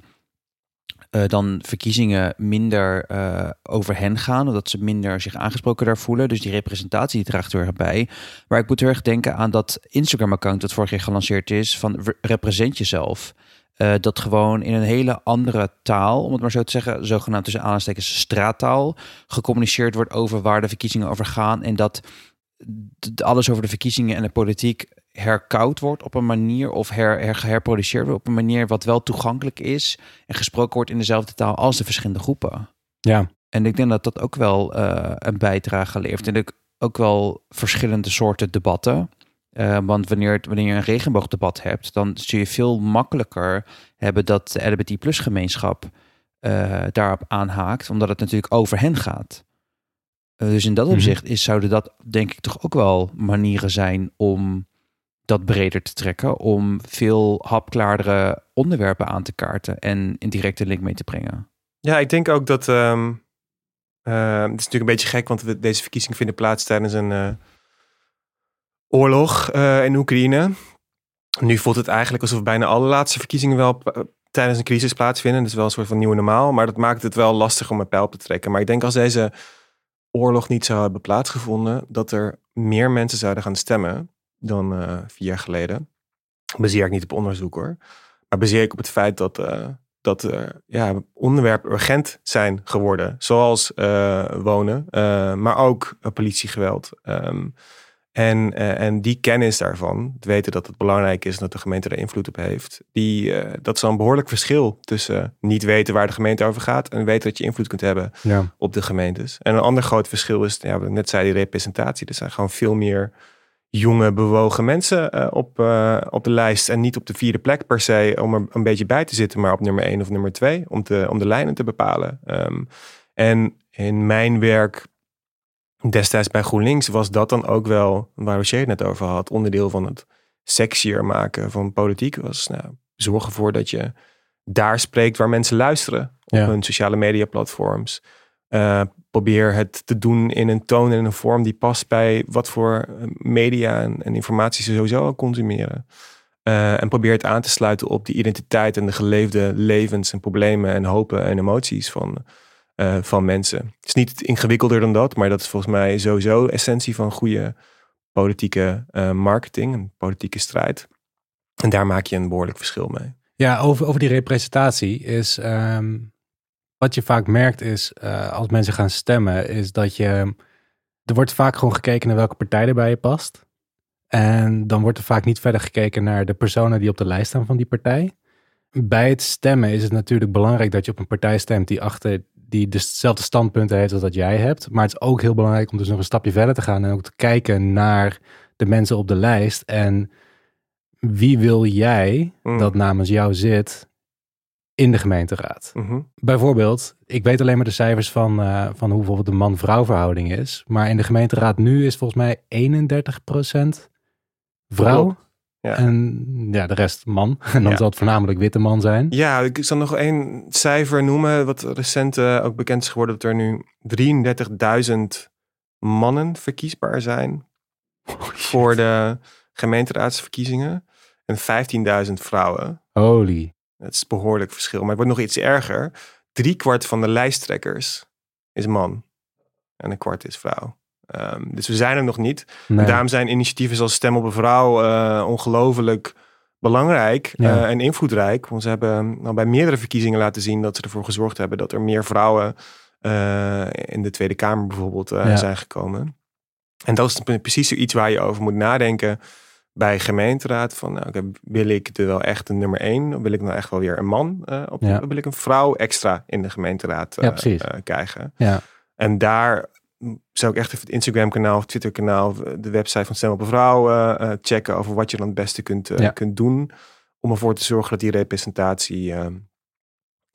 eh, dan verkiezingen minder eh, over hen gaan. Of dat ze minder zich aangesproken daar voelen. Dus die representatie die draagt er erg bij. Maar ik moet heel erg denken aan dat Instagram-account dat vorig jaar gelanceerd is van re- represent jezelf. Eh, dat gewoon in een hele andere taal, om het maar zo te zeggen, zogenaamd tussen aanstekens straattaal, gecommuniceerd wordt over waar de verkiezingen over gaan. En dat alles over de verkiezingen en de politiek herkoud wordt op een manier of her, her, herproduceerd wordt op een manier wat wel toegankelijk is en gesproken wordt in dezelfde taal als de verschillende groepen. ja. En ik denk dat dat ook wel eh, een bijdrage levert. En ook wel verschillende soorten debatten. Eh, want wanneer, je een regenboogdebat hebt, dan zul je veel makkelijker hebben dat de LGBT plus gemeenschap eh, daarop aanhaakt, omdat het natuurlijk over hen gaat. Eh, dus in dat Mhm. opzicht is, zouden dat denk ik toch ook wel manieren zijn om dat breder te trekken, om veel hapklaardere onderwerpen aan te kaarten en in directe link mee te brengen. Ja, ik denk ook dat. ehm, eh, het is natuurlijk een beetje gek, want we, deze verkiezingen vinden plaats tijdens een oorlog eh, in Oekraïne. Nu voelt het eigenlijk alsof bijna alle laatste verkiezingen wel eh, tijdens een crisis plaatsvinden. Dat is wel een soort van nieuwe normaal, maar dat maakt het wel lastig om een pijl op te trekken. Maar ik denk als deze oorlog niet zou hebben plaatsgevonden, dat er meer mensen zouden gaan stemmen dan eh, vier jaar geleden. Baseer ik niet op onderzoek hoor. Maar baseer ik op het feit dat, eh, dat er ja, onderwerpen urgent zijn geworden. Zoals wonen, maar ook politiegeweld. Ehm, en, eh, en die kennis daarvan, het weten dat het belangrijk is en dat de gemeente er invloed op heeft, die, eh, dat is al een behoorlijk verschil tussen niet weten waar de gemeente over gaat en weten dat je invloed kunt hebben ja. op de gemeentes. En een ander groot verschil is, ja, wat ik net zei, die representatie. Er zijn gewoon veel meer jonge, bewogen mensen eh, op, op de lijst. En niet op de vierde plek per se om er een beetje bij te zitten, maar op nummer één of nummer twee. Om, te, om de lijnen te bepalen. Ehm, en in mijn werk destijds bij GroenLinks was dat dan ook wel, waar Rocher het net over had, onderdeel van het sexier maken van politiek. Was nou, zorg ervoor dat je daar spreekt waar mensen luisteren. Op Ja. hun sociale media platforms. Eh, probeer het te doen in een toon en een vorm die past bij wat voor eh, media en, en informatie ze sowieso al consumeren. Eh, en probeer het aan te sluiten op die identiteit en de geleefde levens en problemen en hopen en emoties van, eh, van mensen. Het is niet ingewikkelder dan dat, maar dat is volgens mij sowieso essentie van goede politieke eh, marketing en politieke strijd. En daar maak je een behoorlijk verschil mee. Ja, over, over die representatie is. ehm, wat je vaak merkt is. eh, als mensen gaan stemmen, is dat je. Er wordt vaak gewoon gekeken naar welke partij er bij je past. En dan wordt er vaak niet verder gekeken naar de personen die op de lijst staan van die partij. Bij het stemmen is het natuurlijk belangrijk dat je op een partij stemt die achter die dezelfde standpunten heeft als dat jij hebt. Maar het is ook heel belangrijk om dus nog een stapje verder te gaan en ook te kijken naar de mensen op de lijst. En wie wil jij Mm. dat namens jou zit in de gemeenteraad. Mhm. Bijvoorbeeld, ik weet alleen maar de cijfers van, eh, van hoe bijvoorbeeld de man-vrouw verhouding is. Maar in de gemeenteraad nu is volgens mij 31% vrouw. Ja. En ja, de rest man. *laughs* En dan Ja. zal het voornamelijk witte man zijn. Ja, ik zal nog één cijfer noemen, wat recent eh, ook bekend is geworden, dat er nu 33.000 mannen verkiesbaar zijn *laughs* voor de gemeenteraadsverkiezingen en 15.000 vrouwen. Holy. Dat is behoorlijk verschil, maar het wordt nog iets erger. Drie kwart van de lijsttrekkers is man en een kwart is vrouw. Ehm, dus we zijn er nog niet. Nee. Daarom zijn initiatieven zoals Stem op een Vrouw eh, ongelooflijk belangrijk Ja. eh, en invloedrijk. Want ze hebben nou, bij meerdere verkiezingen laten zien dat ze ervoor gezorgd hebben dat er meer vrouwen eh, in de Tweede Kamer bijvoorbeeld Ja. zijn gekomen. En dat is pre- precies zoiets waar je over moet nadenken bij gemeenteraad. Van, nou, wil ik er wel echt een nummer één? Of wil ik nou echt wel weer een man op? Ja. Wil ik een vrouw extra in de gemeenteraad krijgen? Ja. En daar zou ik echt even het Instagram-kanaal Twitter-kanaal, de website van Stem op een Vrouw eh, eh, checken over wat je dan het beste kunt, eh, Ja. kunt doen. Om ervoor te zorgen dat die representatie eh,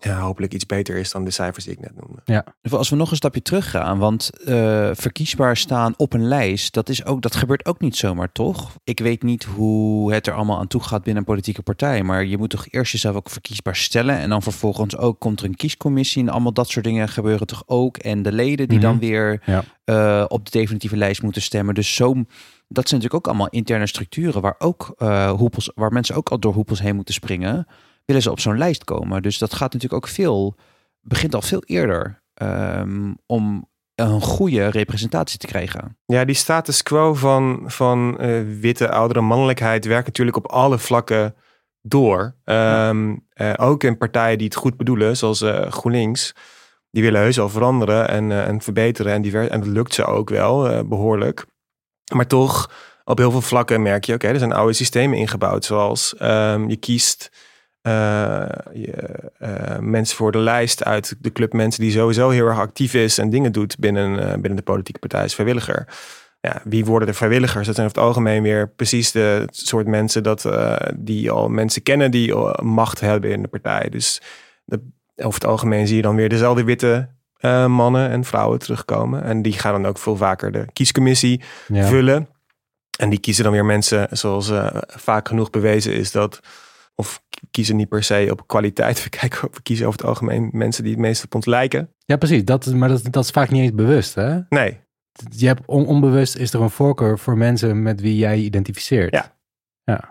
ja, hopelijk iets beter is dan de cijfers die ik net noemde. Als we nog een stapje teruggaan, want eh, verkiesbaar staan op een lijst, dat, is ook, dat gebeurt ook niet zomaar, toch? Ik weet niet hoe het er allemaal aan toe gaat binnen een politieke partij, maar je moet toch eerst jezelf ook verkiesbaar stellen en dan vervolgens ook komt er een kiescommissie en allemaal dat soort dingen gebeuren toch ook. En de leden die dan Mhm. weer Ja. eh, op de definitieve lijst moeten stemmen. Dus zo, dat zijn natuurlijk ook allemaal interne structuren waar, ook, eh, hoepels, waar mensen ook al door hoepels heen moeten springen, willen ze op zo'n lijst komen. Dus dat gaat natuurlijk ook veel, begint al veel eerder ehm, om een goede representatie te krijgen. Ja, die status quo van, van eh, witte oudere mannelijkheid werkt natuurlijk op alle vlakken door. Ehm, eh, ook in partijen die het goed bedoelen, zoals eh, GroenLinks. Die willen heus wel veranderen en, en verbeteren. En, diver- en dat lukt ze ook wel eh, behoorlijk. Maar toch, op heel veel vlakken merk je, oké, er zijn oude systemen ingebouwd. Zoals ehm, je kiest eh, je, eh, mensen voor de lijst uit de club mensen die sowieso heel erg actief is en dingen doet binnen, eh, binnen de politieke partij als vrijwilliger. Ja, wie worden de vrijwilligers? Dat zijn over het algemeen weer precies de soort mensen dat, die al mensen kennen die macht hebben in de partij. Dus de, over het algemeen zie je dan weer dezelfde witte mannen en vrouwen terugkomen. En die gaan dan ook veel vaker de kiescommissie Ja. vullen. En die kiezen dan weer mensen zoals vaak genoeg bewezen is dat. Of kiezen niet per se op kwaliteit. *laughs* We, kijken, we kiezen over het algemeen mensen die het meest op ons lijken. ja, preheb dat, maar dat, dat is vaak niet eens bewust. Hè? Nee, Je hebt on- onbewust is er een voorkeur voor mensen met wie jij je identificeert. Ja.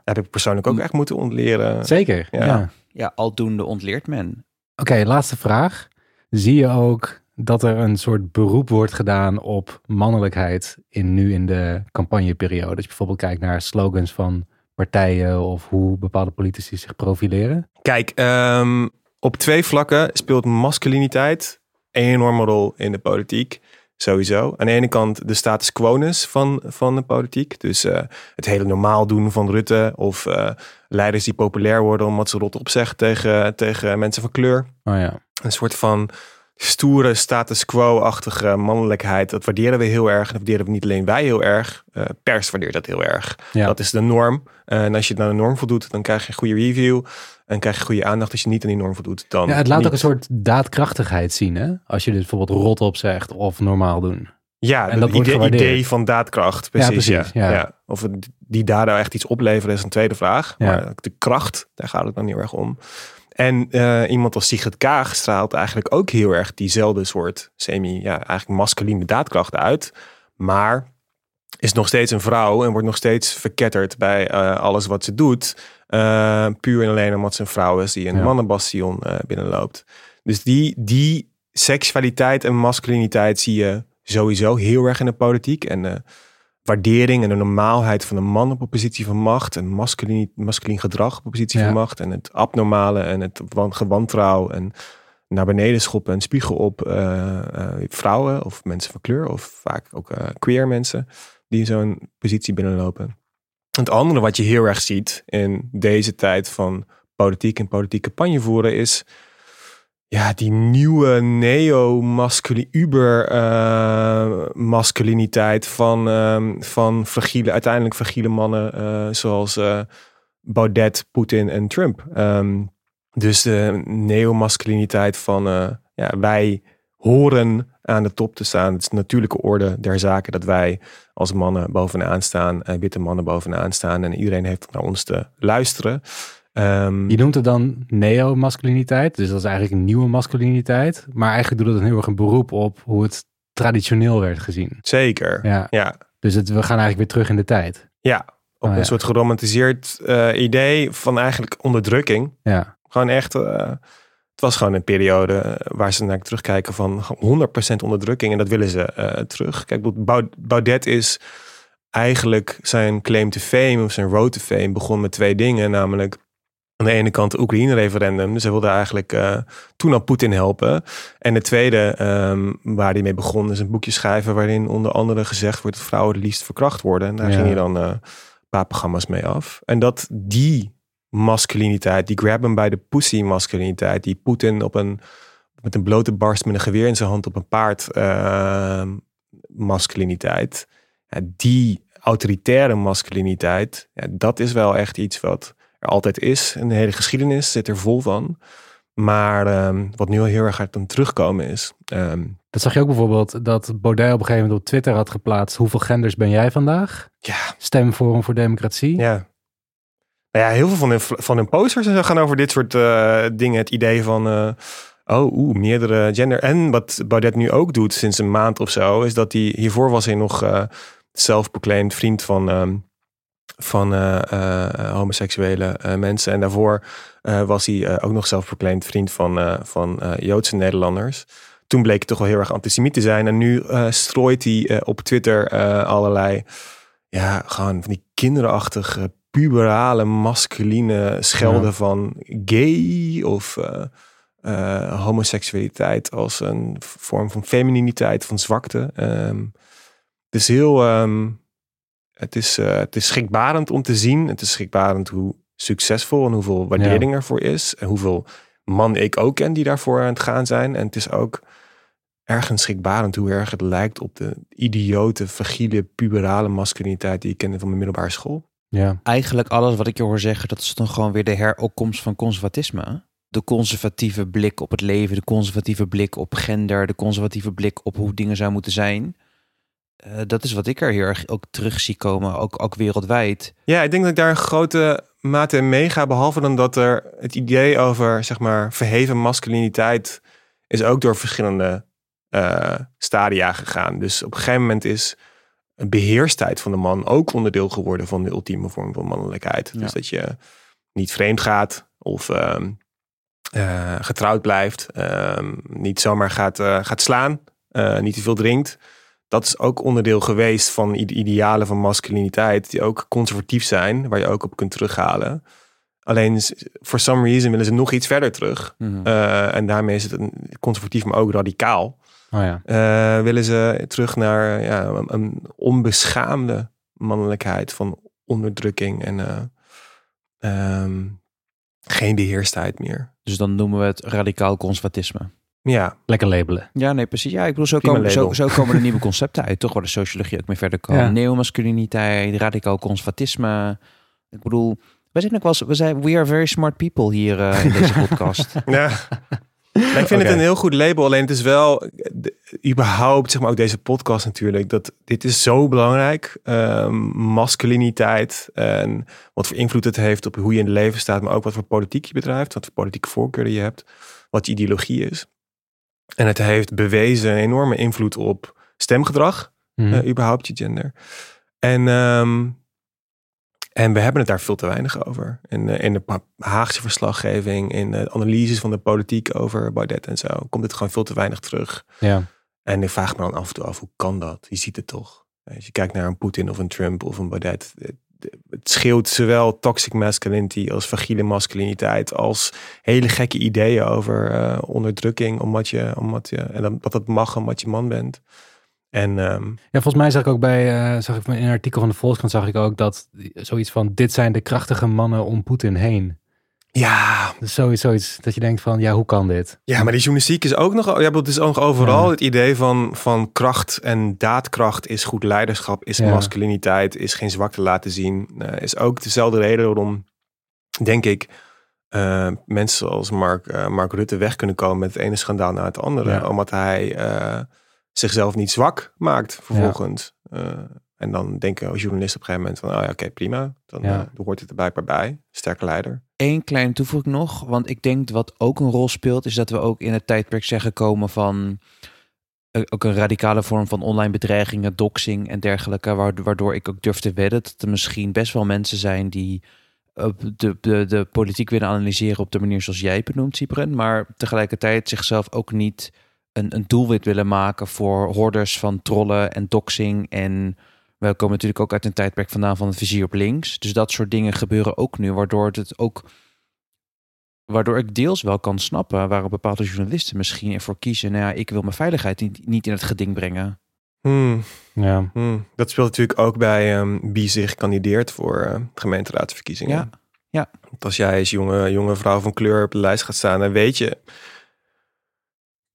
dat heb ik persoonlijk ook echt moeten ontleren. Zeker. Ja. Ja. Ja, aldoende ontleert men. Oké, laatste vraag. Zie je ook dat er een soort beroep wordt gedaan op mannelijkheid in nu in de campagneperiode? Als je bijvoorbeeld kijkt naar slogans van partijen of hoe bepaalde politici zich profileren. Kijk, ehm, op twee vlakken speelt masculiniteit een enorme rol in de politiek. Sowieso. Aan de ene kant de status quo-ness van, van de politiek. Dus eh, het hele normaal doen van Rutte. Of eh, leiders die populair worden omdat ze rot opzeggen tegen, tegen mensen van kleur. Oh ja. Een soort van stoere status quo-achtige mannelijkheid. Dat waarderen we heel erg. En dat waarderen we niet alleen wij heel erg. Eh, pers waardeert dat heel erg. Ja. Dat is de norm. Eh, en als je het naar de norm voldoet, dan krijg je een goede review. En krijg je goede aandacht. Als je niet aan die norm voldoet, dan ja, het laat niet. ook een soort daadkrachtigheid zien, hè? Als je dus bijvoorbeeld rot op zegt of normaal doen. Ja, en dat idee, idee van daadkracht. Precies, precies, ja. ja. Ja. Of die daden echt iets opleveren is een tweede vraag. Ja. Maar de kracht, daar gaat het dan heel erg om. En eh, iemand als Sigrid Kaag straalt eigenlijk ook heel erg diezelfde soort semi, ja, eigenlijk masculine daadkracht uit. Maar is nog steeds een vrouw en wordt nog steeds verketterd bij eh, alles wat ze doet. Eh, puur en alleen omdat ze een vrouw is die een Ja. mannenbastion binnenloopt. Dus die, die seksualiteit en masculiniteit zie je sowieso heel erg in de politiek. En waardering en de normaalheid van een man op een positie van macht. En masculin, masculin gedrag op een positie Ja. van macht. En het abnormale en het wan- gewantrouw. En naar beneden schoppen en spiegel op eh, eh, vrouwen of mensen van kleur. Of vaak ook eh, queer mensen die in zo'n positie binnenlopen. Het andere wat je heel erg ziet in deze tijd van politiek en politiek campagne voeren is ja, die nieuwe neo-masculine, uber-masculiniteit van, ehm, van fragiele, uiteindelijk fragiele mannen eh, zoals eh, Baudet, Poetin en Trump. Ehm, Dus de neomasculiniteit van eh, ja, wij horen aan de top te staan. Het is de natuurlijke orde der zaken dat wij als mannen bovenaan staan, witte mannen bovenaan staan en iedereen heeft naar ons te luisteren. Ehm, Je noemt het dan neo-masculiniteit, dus dat is eigenlijk een nieuwe masculiniteit. Maar eigenlijk doet het een heel erg een beroep op hoe het traditioneel werd gezien. zeker. Ja, Ja, dus het, we gaan eigenlijk weer terug in de tijd. ja. op Oh, een ja. soort geromantiseerd eh, idee van eigenlijk onderdrukking. Ja, Gewoon echt, eh, het was gewoon een periode eh, waar ze naar terugkijken van 100% onderdrukking. En dat willen ze terug. Kijk, Baudet is eigenlijk zijn claim to fame of zijn road to fame begon met twee dingen. Namelijk aan de ene kant het Oekraïne-referendum. Dus hij wilde eigenlijk eh, toen al Poetin helpen. En de tweede ehm, waar hij mee begon is een boekje schrijven waarin onder andere gezegd wordt dat vrouwen het liefst verkracht worden. En daar Ja. ging hij dan eh, een paar programma's mee af. En dat die masculiniteit, die grab hem bij de pussy masculiniteit, die Poetin op een, met een blote barst met een geweer in zijn hand op een paard eh, masculiniteit, die autoritaire masculiniteit, ja, dat is wel echt iets wat er altijd is. En de hele geschiedenis zit er vol van. Maar ehm, wat nu al heel erg hard aan terugkomen is. ehm, dat zag je ook bijvoorbeeld dat Baudet op een gegeven moment op Twitter had geplaatst. Hoeveel genders ben jij vandaag? ja, Stemforum voor Democratie. Ja. Nou ja, heel veel van hun, van hun posters en zo gaan over dit soort eh, dingen. Het idee van, eh, oh, oeh, meerdere gender. En wat Baudet nu ook doet sinds een maand of zo, is dat hij, hiervoor was hij nog eh zelfproclaimed vriend van, ehm, van eh, eh, homoseksuele eh, mensen. En daarvoor was hij ook nog zelfproclaimed vriend van, van Joodse Nederlanders. Toen bleek hij toch wel heel erg antisemiet te zijn. En nu strooit hij op Twitter allerlei ja, gewoon van die kinderachtige, puberale, masculine schelden Ja. van gay of homoseksualiteit als een vorm van femininiteit, van zwakte. Het is heel, ehm, het, is, eh, het is schrikbarend om te zien. Het is schrikbarend hoe succesvol en hoeveel waardering ervoor is. En hoeveel man ik ook ken die daarvoor aan het gaan zijn. En het is ook ergens schrikbarend hoe erg het lijkt op de idiote, fragiele, puberale masculiniteit die ik kende van mijn middelbare school. Ja. Eigenlijk alles wat ik je hoor zeggen, dat is dan gewoon weer de heropkomst van conservatisme. De conservatieve blik op het leven, de conservatieve blik op gender, de conservatieve blik op hoe dingen zouden moeten zijn. Eh, dat is wat ik er heel erg ook terug zie komen, ook, ook wereldwijd. Ja, ik denk dat ik daar een grote mate in meega. Behalve dan dat er het idee over, zeg maar, verheven masculiniteit is ook door verschillende eh, stadia gegaan. Dus op een gegeven moment is een beheerstijd van de man ook onderdeel geworden van de ultieme vorm van mannelijkheid. Ja. Dus dat je niet vreemd gaat of ehm, eh, getrouwd blijft, ehm, niet zomaar gaat, eh, gaat slaan, eh, niet te veel drinkt. Dat is ook onderdeel geweest van de idealen van masculiniteit, die ook conservatief zijn, waar je ook op kunt terughalen. Alleen, for some reason willen ze nog iets verder terug. Mhm. Eh, en daarmee is het een conservatief, maar ook radicaal. Oh ja. Eh, willen ze terug naar ja, een, een onbeschaamde mannelijkheid van onderdrukking en eh, ehm, geen beheerstijd meer. Dus dan noemen we het radicaal conservatisme. Ja, Lekker labelen. Ja, nee, precies. Ja, ik bedoel, zo komen, zo, zo komen er *laughs* nieuwe concepten uit, toch? Waar de sociologie ook mee verder kan. Ja. Neomasculiniteit, radicaal conservatisme. Ik bedoel, wij zijn ook wel eens, we zijn, we are very smart people hier eh, in deze *laughs* podcast. Ja. Maar ik vind het een heel goed label. Alleen het is wel, de- überhaupt, zeg maar ook deze podcast natuurlijk, dat dit is zo belangrijk. Ehm, masculiniteit en wat voor invloed het heeft op hoe je in het leven staat, maar ook wat voor politiek je bedrijft, wat voor politieke voorkeuren je hebt, wat je ideologie is. En het heeft bewezen een enorme invloed op stemgedrag, Mhm. eh, überhaupt je gender. En, ehm, en we hebben het daar veel te weinig over. In, de- in de Haagse verslaggeving, in de analyses van de politiek over Baudet en zo, komt het gewoon veel te weinig terug. ja. En ik vraag me dan af en toe af, hoe kan dat? Je ziet het toch. Als je kijkt naar een Poetin of een Trump of een Baudet. Het, scheelt zowel toxic masculinity als fragiele masculiniteit. Als hele gekke ideeën over eh, onderdrukking. Omdat je, omdat je, en dat dat mag omdat je man bent. En ehm, Ja, volgens mij zag ik ook bij, eh, zag ik in een artikel van de Volkskrant zag ik ook dat zoiets van, dit zijn de krachtige mannen om Poetin heen. Ja, Dus zoiets, zoiets dat je denkt van, ja, hoe kan dit? Ja, maar die journalistiek is ook nog, ja, het is ook overal Ja. het idee van, van kracht en daadkracht is goed leiderschap, is Ja. masculiniteit, is geen zwakte laten zien. eh, is ook dezelfde reden waarom, denk ik, eh, mensen zoals Mark, eh, Mark Rutte weg kunnen komen met het ene schandaal naar het andere. Ja. Omdat hij zichzelf niet zwak maakt vervolgens. Eh, en dan denken journalisten op een gegeven moment van, oh ja, oké, prima. Dan Ja. eh, hoort het er blijkbaar bij. Sterke leider. Eén kleine toevoeging nog, want ik denk wat ook een rol speelt, is dat we ook in het tijdperk zijn gekomen van eh, ook een radicale vorm van online bedreigingen, doxing en dergelijke, waardoor, ik ook durf te wedden dat er misschien best wel mensen zijn die de, de, de politiek willen analyseren op de manier zoals jij het benoemt, Cypren, maar tegelijkertijd zichzelf ook niet een, een doelwit willen maken voor hordes van trollen en doxing en we komen natuurlijk ook uit een tijdperk vandaan van het vizier op links. Dus dat soort dingen gebeuren ook nu, waardoor het ook. Waardoor ik deels wel kan snappen waarom bepaalde journalisten misschien ervoor kiezen. Nou ja, ik wil mijn veiligheid niet, niet in het geding brengen. Hmm, Ja. hmm. Dat speelt natuurlijk ook bij ehm, wie zich kandideert voor eh, gemeenteraadsverkiezingen. Ja, Want als jij als jonge, jonge vrouw van kleur op de lijst gaat staan, dan weet je.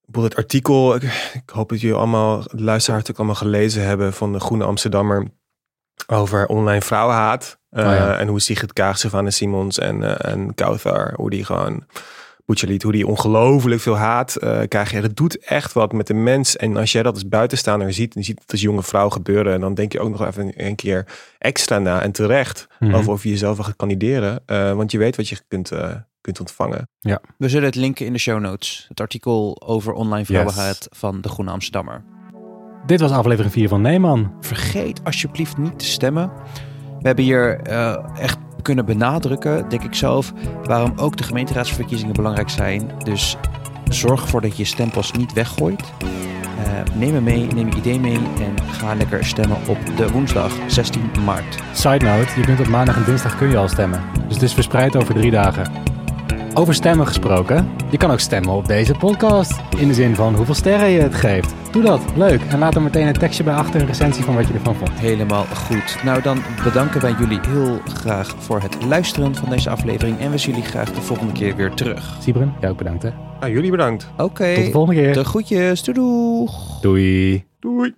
Bijvoorbeeld het artikel, ik, hoop dat jullie allemaal, de luisteraars ook allemaal gelezen hebben van de Groene Amsterdammer over online vrouwenhaat. Eh, Oh ja. En hoe Sigrid Kaag, Savannah Simons en, eh en Kauthar, hoe die gewoon, Butchaliet, hoe die ongelooflijk veel haat eh krijgen. Ja, dat doet echt wat met de mens. En als jij dat als buitenstaander ziet, en je ziet het als jonge vrouw gebeuren, en dan denk je ook nog even een keer extra na en terecht Mhm. over of je jezelf wil gaan kandideren. Eh, want je weet wat je kunt, eh, kunt ontvangen. we zullen het linken in de show notes. Het artikel over online vrouwenhaat van de Groene Amsterdammer. Dit was aflevering 4 van Neeman. Vergeet alsjeblieft niet te stemmen. We hebben hier eh, echt kunnen benadrukken, denk ik zelf, waarom ook de gemeenteraadsverkiezingen belangrijk zijn. Dus zorg ervoor dat je je stempas niet weggooit. Eh, neem hem mee, neem je idee mee en ga lekker stemmen op de woensdag 16 maart. Side note, je kunt op maandag en dinsdag kun je al stemmen. Dus het is verspreid over drie dagen. Over stemmen gesproken, je kan ook stemmen op deze podcast. In de zin van hoeveel sterren je het geeft. Doe dat, leuk. En laat er meteen een tekstje bij achter, een recensie van wat je ervan vond. Helemaal goed. Nou, dan bedanken wij jullie heel graag voor het luisteren van deze aflevering. En we zien jullie graag de volgende keer weer terug. Sibren, jij ook bedankt hè. Nou, jullie bedankt. Oké, Tot de volgende keer. de groetjes. Doei doeg. Doei. Doei.